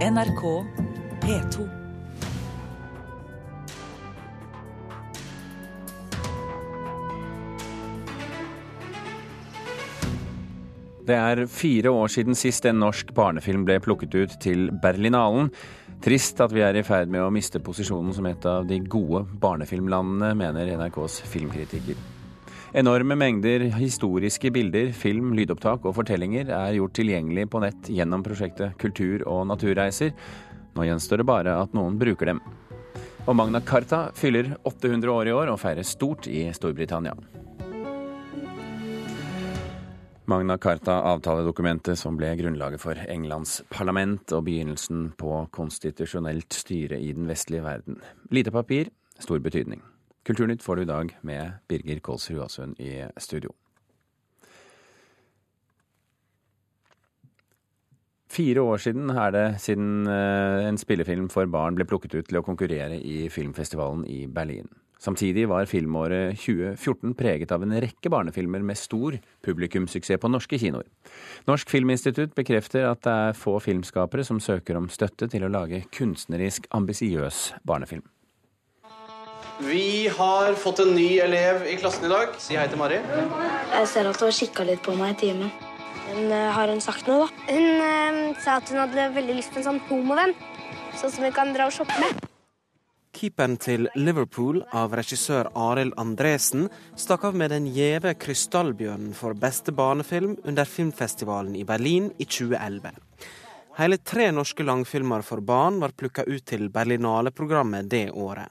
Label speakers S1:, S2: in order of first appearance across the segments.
S1: NRK P2.
S2: Det er fire år siden sist en norsk barnefilm ble plukket ut til Berlinalen. Trist at vi er i ferd med å miste posisjonen som et av de gode barnefilmlandene, mener NRKs filmkritiker. Enorme mengder historiske bilder, film, lydopptak og fortellinger er gjort tilgjengelig på nett gjennom prosjektet Kultur- og naturreiser. Nå gjenstår det bare at noen bruker dem. Og Magna Carta fyller 800 år i år og feires stort i Storbritannia. Magna Carta-avtaledokumentet som ble grunnlaget for Englands parlament og begynnelsen på konstitusjonelt styre i den vestlige verden. Lite papir, stor betydning. Kulturnytt får du i dag med Birger Kolsrud Aasund i studio. Fire år siden er det siden eh, en spillefilm for barn ble plukket ut til å konkurrere i filmfestivalen i Berlin. Samtidig var filmåret 2014 preget av en rekke barnefilmer med stor publikumssuksess på norske kinoer. Norsk Filminstitutt bekrefter at det er få filmskapere som søker om støtte til å lage kunstnerisk ambisiøs barnefilm.
S3: Vi har fått en ny elev i klassen i dag. Si hei til Mari.
S4: Jeg ser at hun har kikka litt på meg i timen. Men uh, har hun sagt noe, da?
S5: Hun eh, sa at hun hadde veldig lyst på en sånn homovenn. Sånn som vi kan dra og shoppe med.
S6: Keeperen til Liverpool av regissør Arild Andresen stakk av med den gjeve Krystallbjørnen for beste barnefilm under filmfestivalen i Berlin i 2011. Hele tre norske langfilmer for barn var plukka ut til Berlinale-programmet det året.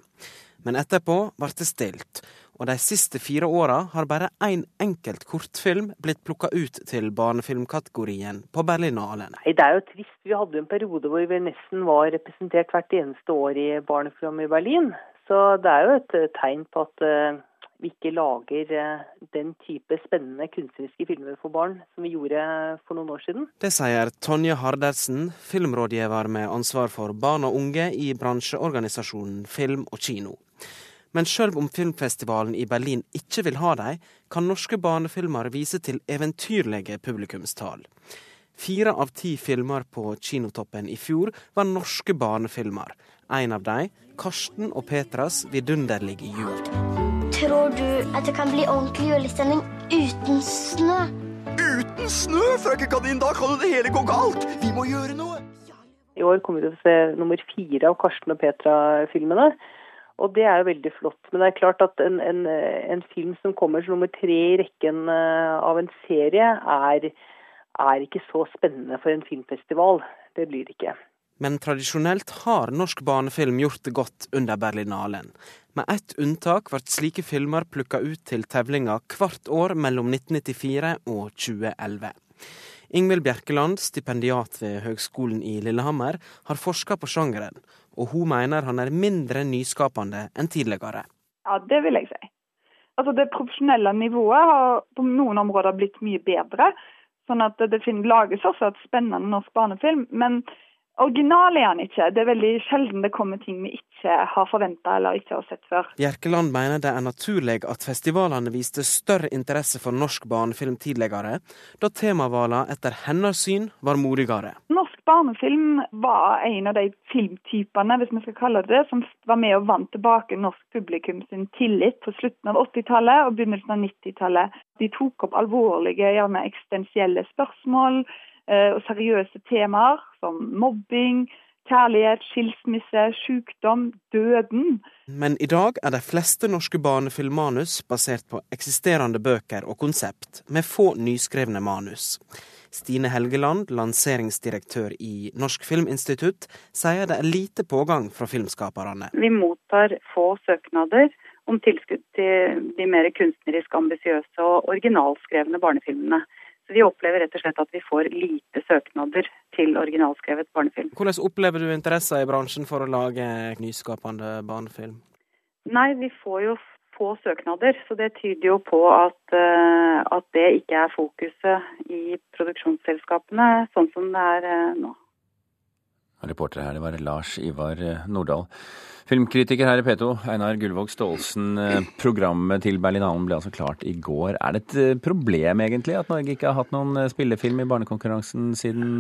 S6: Men etterpå ble det stilt, og de siste fire åra har bare én enkelt kortfilm blitt plukka ut til barnefilmkategorien på Berlinalen.
S7: Det er jo trist. Vi hadde jo en periode hvor vi nesten var representert hvert eneste år i barnefilm i Berlin. Så det er jo et eh, tegn på at uh, vi ikke lager uh, den type spennende kunstneriske filmer for barn som vi gjorde for noen år siden.
S6: Det sier Tonje Hardersen, filmrådgiver med ansvar for barn og unge i bransjeorganisasjonen Film og Kino. Men sjøl om filmfestivalen i Berlin ikke vil ha dem, kan norske barnefilmer vise til eventyrlige publikumstall. Fire av ti filmer på kinotoppen i fjor var norske barnefilmer. En av dem, Karsten og Petras vidunderlige jul.
S5: Tror du at det kan bli ordentlig julestemning uten snø?
S8: Uten snø, frøken kanin! Da kan jo det hele gå galt! Vi må gjøre noe!
S7: I år kommer vi til å se nummer fire av Karsten og Petra-filmene. Og det er jo veldig flott. Men det er klart at en, en, en film som kommer som nummer tre i rekken eh, av en serie, er, er ikke så spennende for en filmfestival. Det blir det ikke.
S6: Men tradisjonelt har norsk barnefilm gjort det godt under Berlinalen. Med ett unntak ble slike filmer plukka ut til tevlinga hvert år mellom 1994 og 2011. Ingvild Bjerkeland, stipendiat ved Høgskolen i Lillehammer, har forska på sjangeren, og hun mener han er mindre nyskapende enn tidligere.
S9: Ja, det vil jeg si. Altså Det profesjonelle nivået har på noen områder blitt mye bedre. Sånn at det lages også et spennende norsk barnefilm. Men Original er han ikke. Det er veldig sjelden det kommer ting vi ikke har forventa eller ikke har sett før.
S6: Bjerkeland mener det er naturlig at festivalene viste større interesse for norsk barnefilm tidligere, da temavalene etter hennes syn var modigere.
S9: Norsk barnefilm var en av de filmtypene hvis vi skal kalle det det, som var med og vant tilbake norsk publikum sin tillit på slutten av 80-tallet og begynnelsen av 90-tallet. De tok opp alvorlige, gjerne eksistensielle spørsmål og seriøse temaer som mobbing, kjærlighet, skilsmisse, sykdom, døden.
S6: Men i dag er de fleste norske barnefilmmanus basert på eksisterende bøker og konsept, med få nyskrevne manus. Stine Helgeland, lanseringsdirektør i Norsk Filminstitutt, sier det er lite pågang fra filmskaperne.
S10: Vi mottar få søknader om tilskudd til de mer kunstnerisk ambisiøse og originalskrevne barnefilmene. Så vi opplever rett og slett at vi får lite søknader til originalskrevet barnefilm.
S6: Hvordan opplever du interessa i bransjen for å lage nyskapende barnefilm?
S10: Nei, vi får jo få søknader, så det tyder jo på at, uh, at det ikke er fokuset i produksjonsselskapene sånn som det er uh, nå.
S2: Reporter her, det var Lars Ivar eh, Nordahl. Filmkritiker her i P2, Einar Gullvåg Staalesen. Eh, programmet til Berlinalen ble altså klart i går. Er det et eh, problem egentlig at Norge ikke har hatt noen spillefilm i barnekonkurransen siden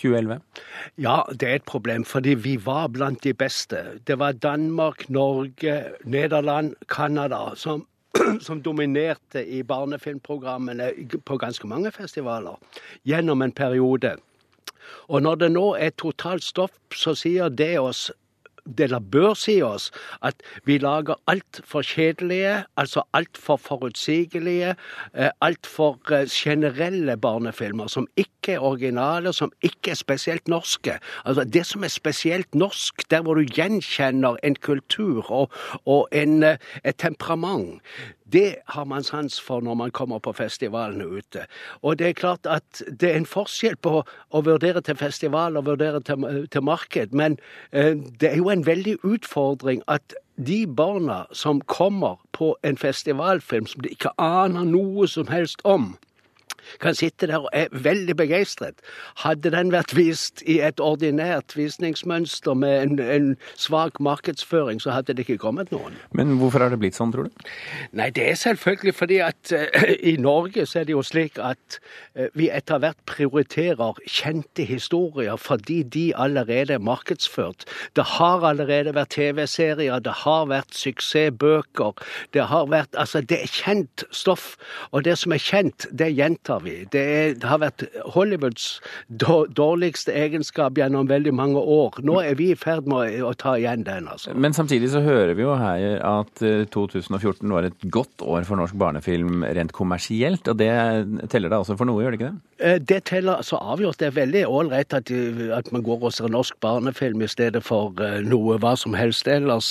S2: 2011?
S11: Ja, det er et problem, fordi vi var blant de beste. Det var Danmark, Norge, Nederland, Canada som, som dominerte i barnefilmprogrammene på ganske mange festivaler gjennom en periode. Og når det nå er totalt stopp, så sier det oss det bør si oss at vi lager altfor kjedelige, altså altfor forutsigelige, altfor generelle barnefilmer som ikke er originale, som ikke er spesielt norske. Altså Det som er spesielt norsk, der hvor du gjenkjenner en kultur og, og en, et temperament, det har man sans for når man kommer på festivalene ute. Og det er klart at det er en forskjell på å vurdere til festival og vurdere til, til marked, men eh, det er jo en veldig utfordring at de barna som kommer på en festivalfilm som de ikke aner noe som helst om, kan sitte der og er veldig begeistret. Hadde den vært vist i et ordinært visningsmønster med en, en svak markedsføring, så hadde det ikke kommet noen.
S2: Men hvorfor har det blitt sånn, tror du?
S11: Nei, det er selvfølgelig fordi at uh, i Norge så er det jo slik at uh, vi etter hvert prioriterer kjente historier fordi de allerede er markedsført. Det har allerede vært TV-serier, det har vært suksessbøker, det har vært Altså, det er kjent stoff. Og det som er kjent, det gjentar vi. Det, er, det har vært Hollywoods dårligste egenskap gjennom veldig mange år. Nå er vi i ferd med å, å ta igjen den. altså.
S2: Men samtidig så hører vi jo her at 2014 var et godt år for norsk barnefilm rent kommersielt. Og det teller da også for noe, gjør det ikke det?
S11: Det teller så avgjort. Det er veldig ålreit at, at, man går og ser norsk barnefilm i stedet for noe hva som helst ellers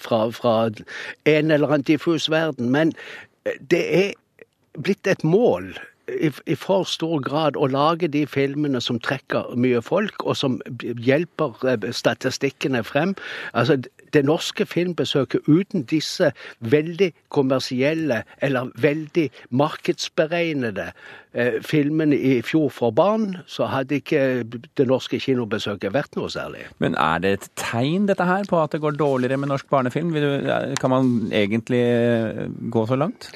S11: fra, fra en eller annen diffus verden. Men det er blitt et mål i, i, for stor grad å lage de filmene som trekker mye folk, og som hjelper statistikkene frem. Altså, det norske filmbesøket uten disse veldig kommersielle eller veldig markedsberegnede eh, filmene i fjor for barn, så hadde ikke det norske kinobesøket vært noe særlig.
S2: Men er det et tegn dette her på at det går dårligere med norsk barnefilm? Kan man egentlig gå så langt?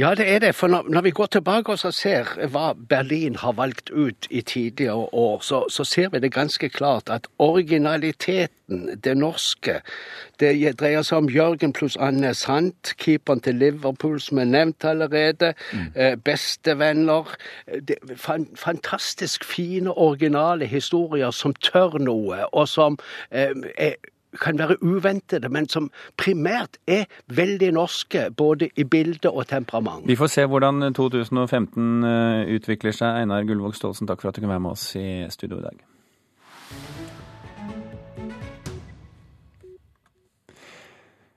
S11: Ja, det er det. For når, når vi går tilbake og ser hva Berlin har valgt ut i tidligere år, så, så ser vi det ganske klart at originaliteten, det norske, det dreier seg om Jørgen pluss Anne Sant, keeperen til Liverpool som er nevnt allerede. Mm. Bestevenner. Det, fan, fantastisk fine, originale historier som tør noe, og som eh, er kan være uventede, men som primært er veldig norske, både i bilde og temperament.
S2: Vi får se hvordan 2015 utvikler seg. Einar Gullvåg Staalesen, takk for at du kunne være med oss i studio i dag.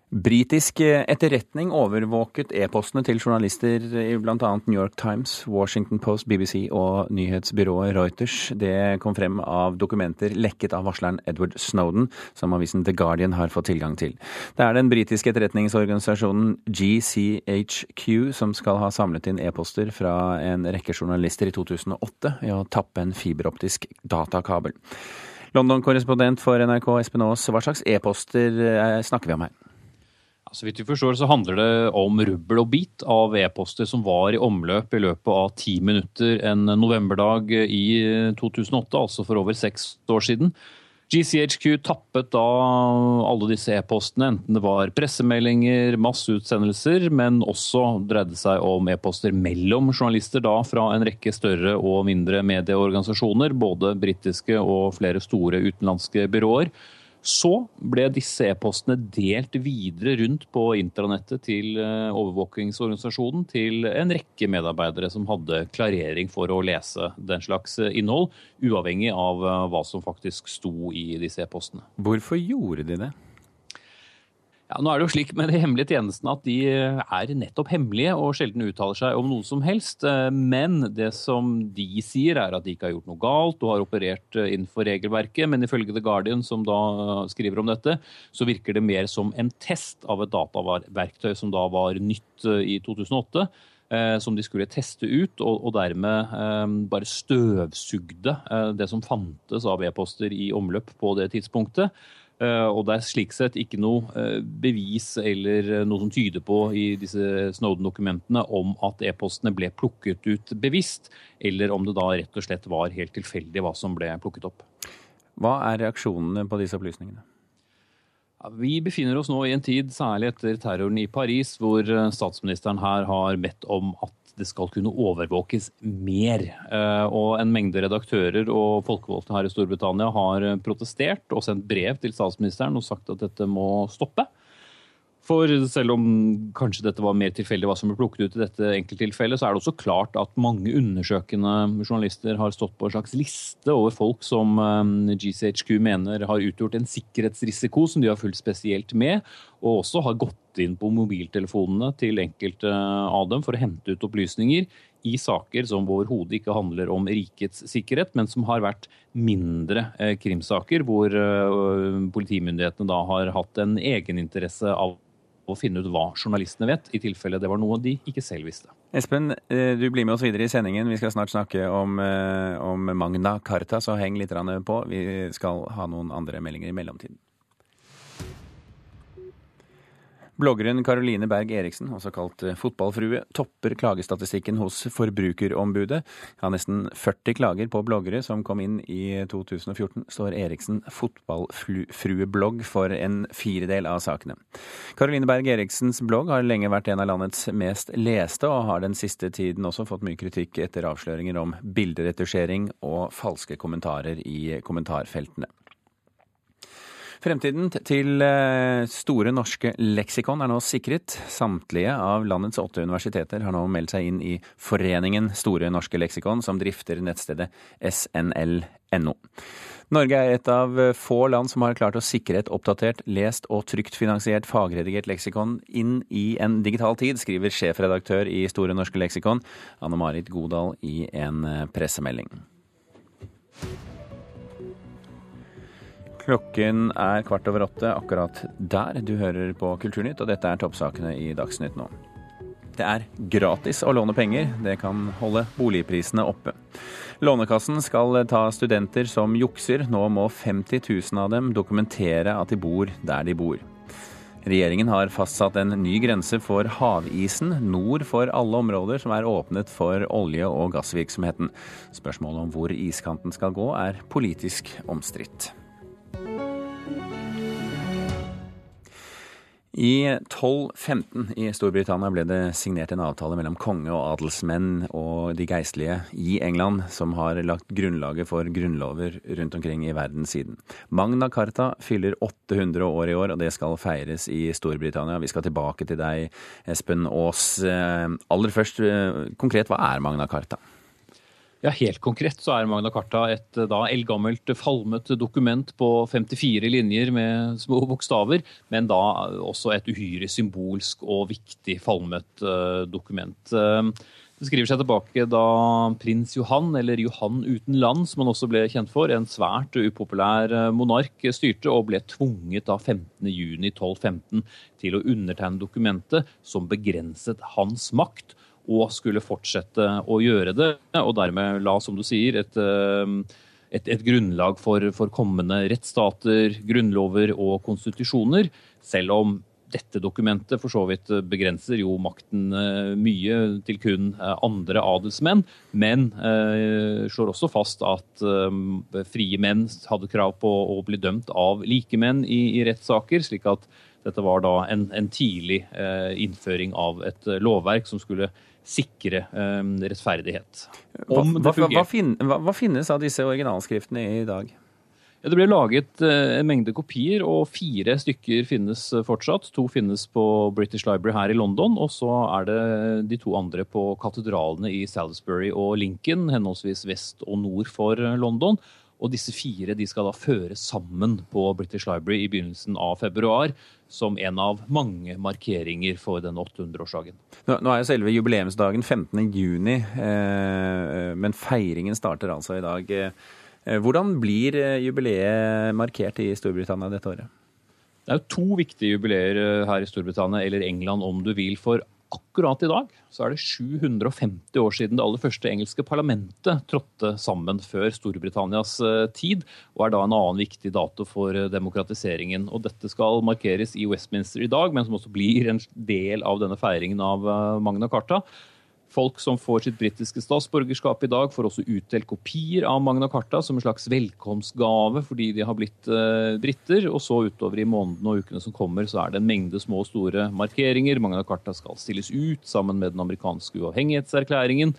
S2: Britisk etterretning overvåket e-postene til journalister i bl.a. New York Times, Washington Post, BBC og nyhetsbyrået Reuters. Det kom frem av dokumenter lekket av varsleren Edward Snowden, som avisen The Guardian har fått tilgang til. Det er den britiske etterretningsorganisasjonen GCHQ som skal ha samlet inn e-poster fra en rekke journalister i 2008 ved å tappe en fiberoptisk datakabel. London-korrespondent for NRK Espen Aas, hva slags e-poster snakker vi om her?
S12: Så vidt vi forstår så handler det om rubbel og bit av e-poster som var i omløp i løpet av ti minutter en novemberdag i 2008, altså for over seks år siden. GCHQ tappet da alle disse e-postene, enten det var pressemeldinger, masseutsendelser, men også dreide seg om e-poster mellom journalister da fra en rekke større og mindre medieorganisasjoner, både britiske og flere store utenlandske byråer. Så ble disse e-postene delt videre rundt på intranettet til overvåkingsorganisasjonen til en rekke medarbeidere som hadde klarering for å lese den slags innhold, uavhengig av hva som faktisk sto i disse e-postene.
S2: Hvorfor gjorde de det?
S12: Ja, nå er det jo slik med de hemmelige tjenestene at de er nettopp hemmelige og sjelden uttaler seg om noe som helst. Men det som de sier, er at de ikke har gjort noe galt og har operert innenfor regelverket. Men ifølge The Guardian, som da skriver om dette, så virker det mer som en test av et dataverktøy som da var nytt i 2008 som de skulle teste ut, og, dermed bare støvsugde det som fantes av e-poster i omløp på det tidspunktet. Eh, og det er slik sett ikke noe eh, bevis eller noe som tyder på i disse Snowden-dokumentene om at e-postene ble plukket ut bevisst, eller om det da rett og slett var helt tilfeldig hva som ble plukket opp.
S2: Hva er reaksjonene på disse opplysningene?
S12: Vi befinner oss nå i en tid, særlig etter terroren i Paris, hvor statsministeren her har bedt om at det skal kunne overvåkes mer. Eh, og en mengde redaktører og folkevalgte her i Storbritannia har protestert og sendt brev til statsministeren og sagt at dette må stoppe. For selv om kanskje dette var mer tilfeldig hva som ble plukket ut i dette enkelttilfellet, så er det også klart at mange undersøkende journalister har stått på en slags liste over folk som eh, GCHQ mener har utgjort en sikkerhetsrisiko som de har fulgt spesielt med, og også har gått inn på mobiltelefonene til enkelte av dem for å hente ut opplysninger i saker som overhodet ikke handler om rikets sikkerhet, men som har vært mindre eh, krimsaker, hvor eh, politimyndighetene da har hatt en egeninteresse av å finne ut hva journalistene vet, i tilfelle det var noe de ikke selv visste.
S2: Espen, eh, du blir med oss videre i sendingen. Vi skal snart snakke om, eh, om Magna Carta, så heng litt på. Vi skal ha noen andre meldinger i mellomtiden. Bloggeren Caroline Berg Eriksen, også kalt eh, Fotballfrue, topper klagestatistikken hos Forbrukerombudet. Av nesten 40 klager på bloggere som kom inn i 2014, står Eriksen Fotballfrueblogg for en firedel av sakene. Caroline Berg Eriksens blogg har lenge vært en av landets mest leste, og har den siste tiden også fått mye kritikk etter avsløringer om bilderetusjering og falske kommentarer i kommentarfeltene. Fremtiden til eh, Store norske leksikon er nå sikret. Samtlige av landets åtte universiteter har nå meldt seg inn i Foreningen Store norske leksikon, som drifter nettstedet snl.no. Norge er et av få land som har klart å sikre et oppdatert, lest og trygt finansiert fagredigert leksikon inn i en digital tid, skriver sjefredaktør i Store norske leksikon, Anne Marit Godal, i en eh, pressemelding. Klokken er kvart over åtte akkurat der. Du hører på Kulturnytt, og dette er toppsakene i Dagsnytt nå. Det er gratis å låne penger. Det kan holde boligprisene oppe. Lånekassen skal ta studenter som jukser. Nå må 50 000 av dem dokumentere at de bor der de bor. Regjeringen har fastsatt en ny grense for havisen nord for alle områder som er åpnet for olje- og gassvirksomheten. Spørsmålet om hvor iskanten skal gå er politisk omstridt. I 1215 i Storbritannia ble det signert en avtale mellom konge og adelsmenn og de geistlige i England, som har lagt grunnlaget for grunnlover rundt omkring i verden siden. Magna Carta fyller 800 år i år, og det skal feires i Storbritannia. Vi skal tilbake til deg, Espen Aas. Eh, aller først, eh, konkret, hva er Magna Carta?
S12: Ja, Helt konkret så er Magna Carta et da eldgammelt falmet dokument på 54 linjer med små bokstaver, men da også et uhyre symbolsk og viktig falmet uh, dokument. Uh, det skriver seg tilbake da prins Johan, eller Johan uten land, som han også ble kjent for, en svært upopulær eh, monark, styrte og ble tvunget da 15.6.1215 til å undertegne dokumentet som begrenset hans makt og skulle fortsette å gjøre det, og dermed la, som du sier, et, eh, et, et grunnlag for, for, kommende rettsstater, grunnlover og konstitusjoner, selv om dette dokumentet for så vidt begrenser jo makten eh, mye til kun eh, andre adelsmenn, men slår også fast at frie menn hadde krav på å bli dømt av likemenn i, i rettssaker, slik at dette var da en, en tidlig innføring av et lovverk som skulle sikre um, rettferdighet.
S2: Om hva, hva, hva, hva, finnes av disse originalskriftene i dag?
S12: Ja, det ble laget uh, en mengde kopier, og fire stykker finnes uh, fortsatt. To finnes på British Library her i London, og så er det de to andre på katedralene i Salisbury og Lincoln, henholdsvis vest og nord for uh, London. Og disse fire de skal da føres sammen på British Library i begynnelsen av februar som en av mange markeringer for den 800-årsdagen.
S2: Nå, er jo selve jubileumsdagen 15. juni, eh, men feiringen starter altså i dag. Eh, hvordan blir eh, jubileet markert i Storbritannia dette året?
S12: Det er jo to viktige jubileer eh, her i Storbritannia, eller England om du vil. For akkurat i dag så er det 750 år siden det aller første engelske parlamentet trådte sammen før Storbritannias eh, tid, og er da en annen viktig dato for eh, demokratiseringen. Og dette skal markeres i Westminster i dag, men som også blir en del av denne feiringen av eh, Magna Carta. Folk som får sitt britiske statsborgerskap i dag, får også utdelt kopier av Magna Carta som en slags velkomstgave fordi de har blitt eh, briter. Og så utover i månedene og ukene som kommer, så er det en mengde små og store markeringer. Magna Carta skal stilles ut sammen med den amerikanske uavhengighetserklæringen.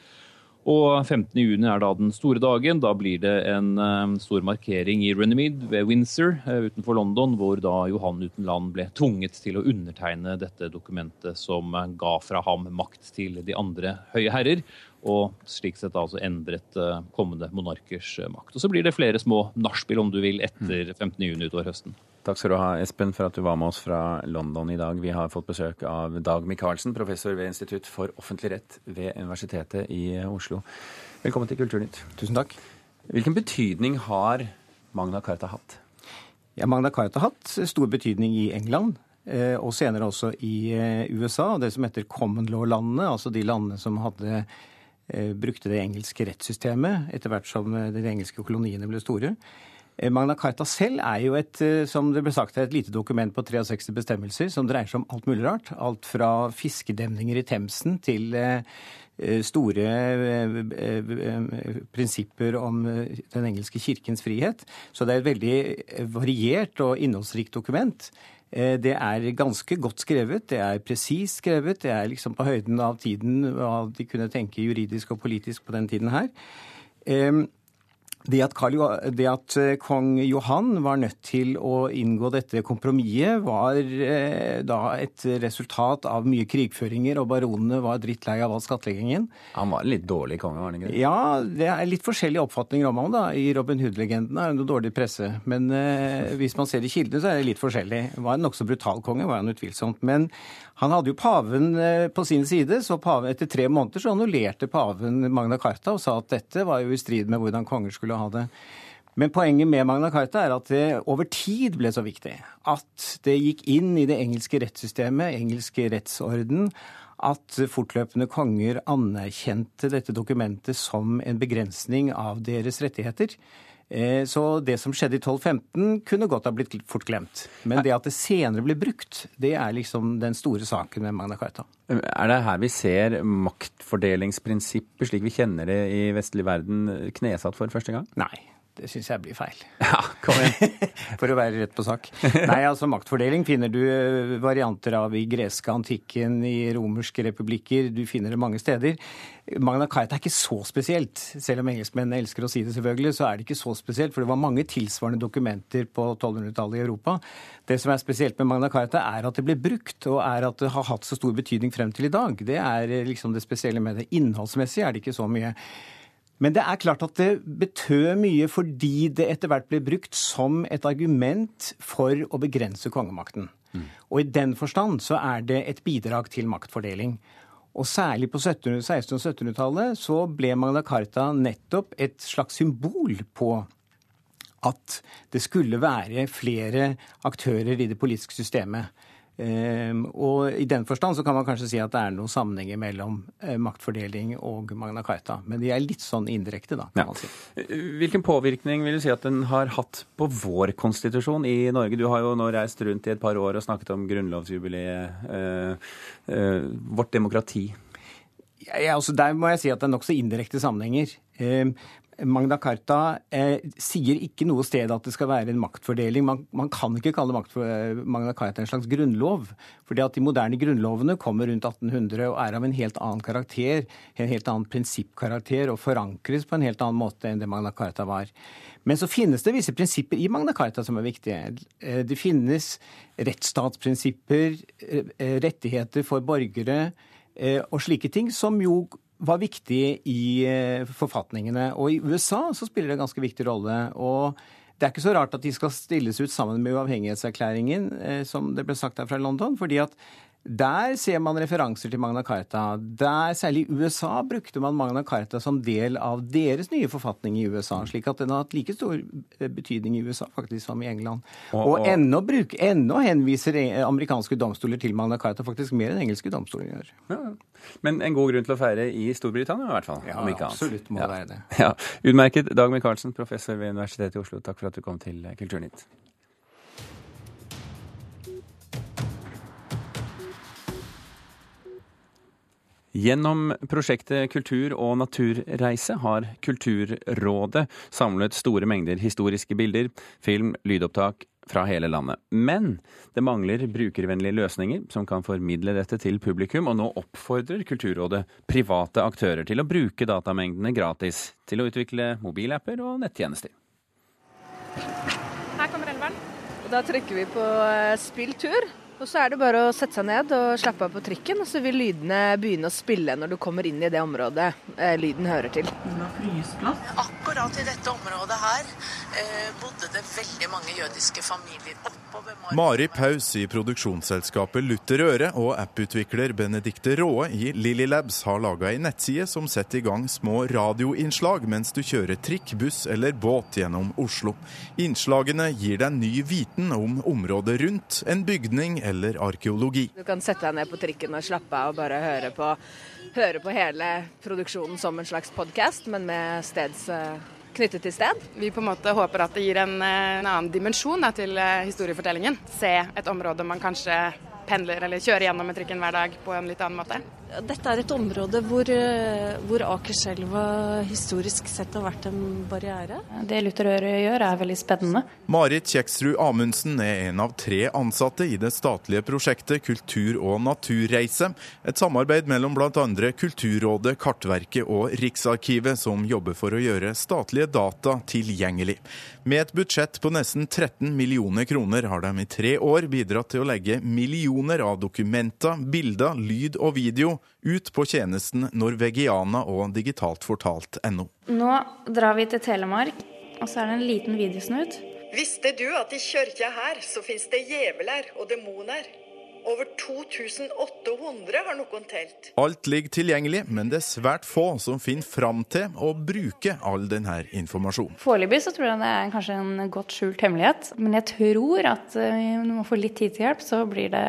S12: Og 15.6 er da den store dagen. Da blir det en uh, stor markering i Runnymede ved Windsor uh, utenfor London, hvor da Johan uten land ble tvunget til å undertegne dette dokumentet som uh, ga fra ham makt til de andre høye herrer. Og slik sett altså endret kommende monarkers makt. Og så blir det flere små nachspiel, om du vil, etter 15.6 utover høsten.
S2: Takk skal du ha, Espen, for at du var med oss fra London i dag. Vi har fått besøk av Dag Michaelsen, professor ved Institutt for offentlig rett ved Universitetet i Oslo. Velkommen til Kulturnytt.
S13: Tusen takk.
S2: Hvilken betydning har Magna Carta hatt?
S13: Ja, Magna Carta har hatt stor betydning i England. Eh, og senere også i USA, USA, det som heter common law-landene, altså de landene som hadde eh, brukte det engelske rettssystemet etter hvert som de engelske koloniene ble store. Eh, Magna Carta selv er jo et eh, som det ble sagt et lite dokument på 63 bestemmelser som dreier seg om alt mulig rart. Alt fra fiskedemninger i Themsen til eh, store prinsipper om den engelske kirkens frihet. Så det er et veldig variert og innholdsrikt dokument. Det er ganske godt skrevet, det er presist skrevet, det er liksom på høyden av tiden hva de kunne tenke juridisk og politisk på den tiden her. Det at, Karl, det at, eh, kong Johan var nødt til å inngå dette kompromisset, var eh, da et resultat av mye krigføringer, og baronene var drittlei av all skattleggingen.
S2: Han var en litt dårlig konge, var han ikke
S13: det? Ja, det er litt forskjellige oppfatninger om ham. da. I Robin Hood-legenden er det noe dårlig presse. Men eh, hvis man ser i kildene, så er det litt forskjellig. Var en nokså brutal konge, var han utvilsomt. Men han hadde jo paven eh, på sin side, så paven, etter tre måneder så annullerte paven Magna Carta og sa at dette var jo i strid med hvordan konger skulle ha det. Men poenget med Magna Carta er at det over tid ble så viktig. At det gikk inn i det engelske rettssystemet, engelske rettsorden, at fortløpende konger anerkjente dette dokumentet som en begrensning av deres rettigheter. Eh, så det som skjedde i 1215 kunne godt ha blitt fort glemt. Men det at det senere ble brukt, det er liksom den store saken med Magna Carta.
S2: Er det her vi ser maktfordelingsprinsippet slik vi kjenner det i vestlig verden knesatt for første gang?
S13: Nei. Det syns jeg blir feil.
S2: Ja, kom igjen.
S13: For å være rett på sak. Nei, altså maktfordeling finner du eh, varianter av i greske antikken, i romerske republikker. Du finner det mange steder. Magna Carta er ikke så spesielt. Selv om engelskmennene elsker å si det, selvfølgelig, så er det ikke så spesielt. For det var mange tilsvarende dokumenter på 1200-tallet i Europa. Det som er spesielt med Magna Carta, er at det ble brukt, og er at det har hatt så stor betydning frem til i dag. Det er eh, liksom det spesielle med det. Innholdsmessig er det ikke så mye. Men det er klart at det betød mye fordi det etter hvert ble brukt som et argument for å begrense kongemakten. Mm. Og i den forstand så er det et bidrag til maktfordeling. Og særlig på 1600- og 1700-tallet så ble Magna Carta nettopp et slags symbol på at det skulle være flere aktører i det politiske systemet. Ehm, og I den forstand så kan man kanskje si at det er noen sammenhenger mellom eh, maktfordeling og Magna Carta. Men de er litt sånn indirekte, da. kan ja. man si.
S2: Hvilken påvirkning vil du si at den har hatt på vår konstitusjon i Norge? Du har jo nå reist rundt i et par år og snakket om grunnlovsjubileet, øh, øh, vårt demokrati.
S13: Ja, altså Der må jeg si at det er nokså indirekte sammenhenger. Magna Carta eh, sier ikke noe sted at det skal være en maktfordeling. Man, man kan ikke kalle eh, Magna Carta en slags grunnlov. fordi at de moderne grunnlovene kommer rundt 1800 og er av en helt annen karakter, en helt annen prinsippkarakter og forankres på en helt annen måte enn det Magna Carta var. Men så finnes det visse prinsipper i Magna Carta som er viktige. Eh, det finnes rettsstatsprinsipper, eh, rettigheter for borgere og slike ting som jo var viktig i eh, forfatningene. Og i USA så spiller det en ganske viktig rolle. og det er ikke så rart at de skal stilles ut sammen med uavhengighetserklæringen, eh, som det ble sagt her fra London. fordi at Der ser man referanser til Magna Carta. Der, særlig i USA, brukte man Magna Carta som del av deres nye forfatning i USA. Slik at den har hatt like stor eh, betydning i USA faktisk som i England.
S2: Og-
S13: Og,
S2: og-
S13: ennå, bruk, ennå henviser eh, amerikanske domstoler til Magna Carta faktisk mer enn engelske domstoler gjør.
S2: Ja. Men en god grunn til å feire i Storbritannia, i hvert fall.
S13: Ja, absolutt må
S2: ja.
S13: være det.
S2: Ja. Utmerket. Dag Michaelsen, professor ved Universitetet i Oslo, takk for at du kom til Kulturnytt. Gjennom prosjektet Kultur og naturreise har Kulturrådet samlet store mengder historiske bilder, film, lydopptak fra hele landet. Men det mangler brukervennlige løsninger som kan formidle dette til publikum, og nå oppfordrer Kulturrådet private aktører til å bruke datamengdene gratis til å utvikle mobilapper og nettjenester.
S14: Her kommer elveren. Og da trykker vi på eh, spill tur. Og så er det bare å sette seg ned og slappe av på trikken, og så vil lydene begynne å spille når du kommer inn i det området eh, lyden hører til.
S15: Akkurat i dette området her eh, bodde det veldig mange jødiske familier oppover Mar
S16: Mari Paus i produksjonsselskapet Luther Øre og apputvikler Benedikte Råe i Lilly Labs har laga ei nettside som setter i gang små radioinnslag mens du kjører trikk, buss eller båt gjennom Oslo. Innslagene gir deg ny viten om området rundt, en bygning eller arkeologi.
S14: Du kan sette deg ned på trikken og slappe av og bare høre på, høre på hele produksjonen som en slags podkast, men med steds eh, knyttet til sted.
S17: Vi på en måte håper at det gir en, eh, en annen dimensjon da, til eh, historiefortellingen. Se et område man kanskje pendler eller kjører gjennom med trikken hver dag på en litt annen måte.
S18: Dette er et område hvor, eh, hvor Akerselva historisk sett har vært en barriere.
S19: Det Luther Øre gjør er veldig spennende.
S16: Marit Kjeksrud Amundsen er en av tre ansatte i det statlige prosjektet Kultur og naturreise. Et samarbeid mellom bl.a. Kulturrådet, Kartverket og Riksarkivet, som jobber for å gjøre statlige data tilgjengelig. Med et budsjett på nesten 13 millioner kroner har de i tre år bidratt til å legge millioner av dokumenter, bilder, lyd og video ut på tjenesten Norvegiana og digitaltfortalt.no.
S19: Nå drar vi til Telemark, og så er det en liten videosnutt.
S15: Visste du at i kyrkja her så fins det djevler og demoner? Over 2800 har noen telt.
S16: Alt ligger tilgjengelig, men det er svært få som finner fram til å bruke all denne informasjonen.
S19: Foreløpig så tror jeg det er kanskje en godt skjult hemmelighet, men jeg tror at eh, når man får litt tid til hjelp, så blir det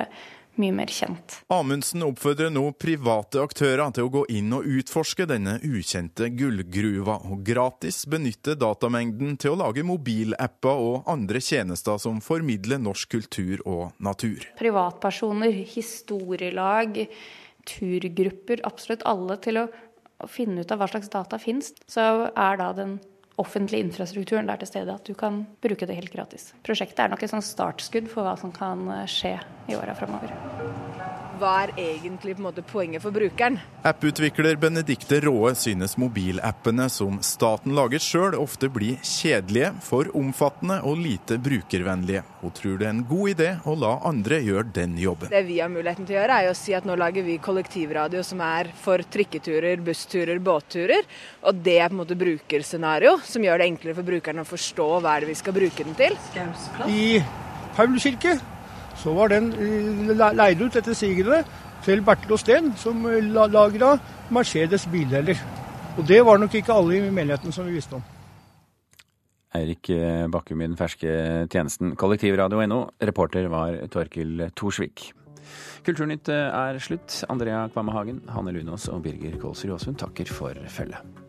S19: mye mer kjent.
S16: Amundsen oppfordrer nå private aktører til å gå inn og utforske denne ukjente gullgruva, og gratis benytte datamengden til å lage mobilapper og andre tjenester som formidler norsk kultur og natur.
S19: Privatpersoner, historielag, turgrupper, absolutt alle til å finne ut av hva slags data finnes, så er da den offentlige infrastrukturen der til stede at du kan bruke det helt gratis. Prosjektet er nok et sånn startskudd for hva som kan eh, skje i åra framover.
S14: Hva er egentlig på en måte poenget for brukeren?
S16: Apputvikler Benedikte Råe synes mobilappene som staten lager sjøl, ofte blir kjedelige, for omfattende og lite brukervennlige. Hun tror det er en god idé å la andre gjøre den jobben.
S14: Det vi har muligheten til å gjøre, er å si at nå lager vi kollektivradio som er for trikketurer, bussturer, båtturer. Og det er på en måte brukerscenario, som gjør det enklere for brukeren å forstå hva er det vi skal bruke den til.
S20: I Paul kirke så var den eh, leid ut etter sigende til Bertel og Steen, som eh, lagra Mercedes bildeler. Og det var nok ikke alle i menigheten som vi visste om.
S2: Eirik eh, Bakkum i den ferske tjenesten kollektivradio.no. Reporter var Torkil Thorsvik. Kulturnytt er slutt. Andrea Kvamme Hagen, Hanne Lunås og Birger Kålsrud Aasund takker for følget.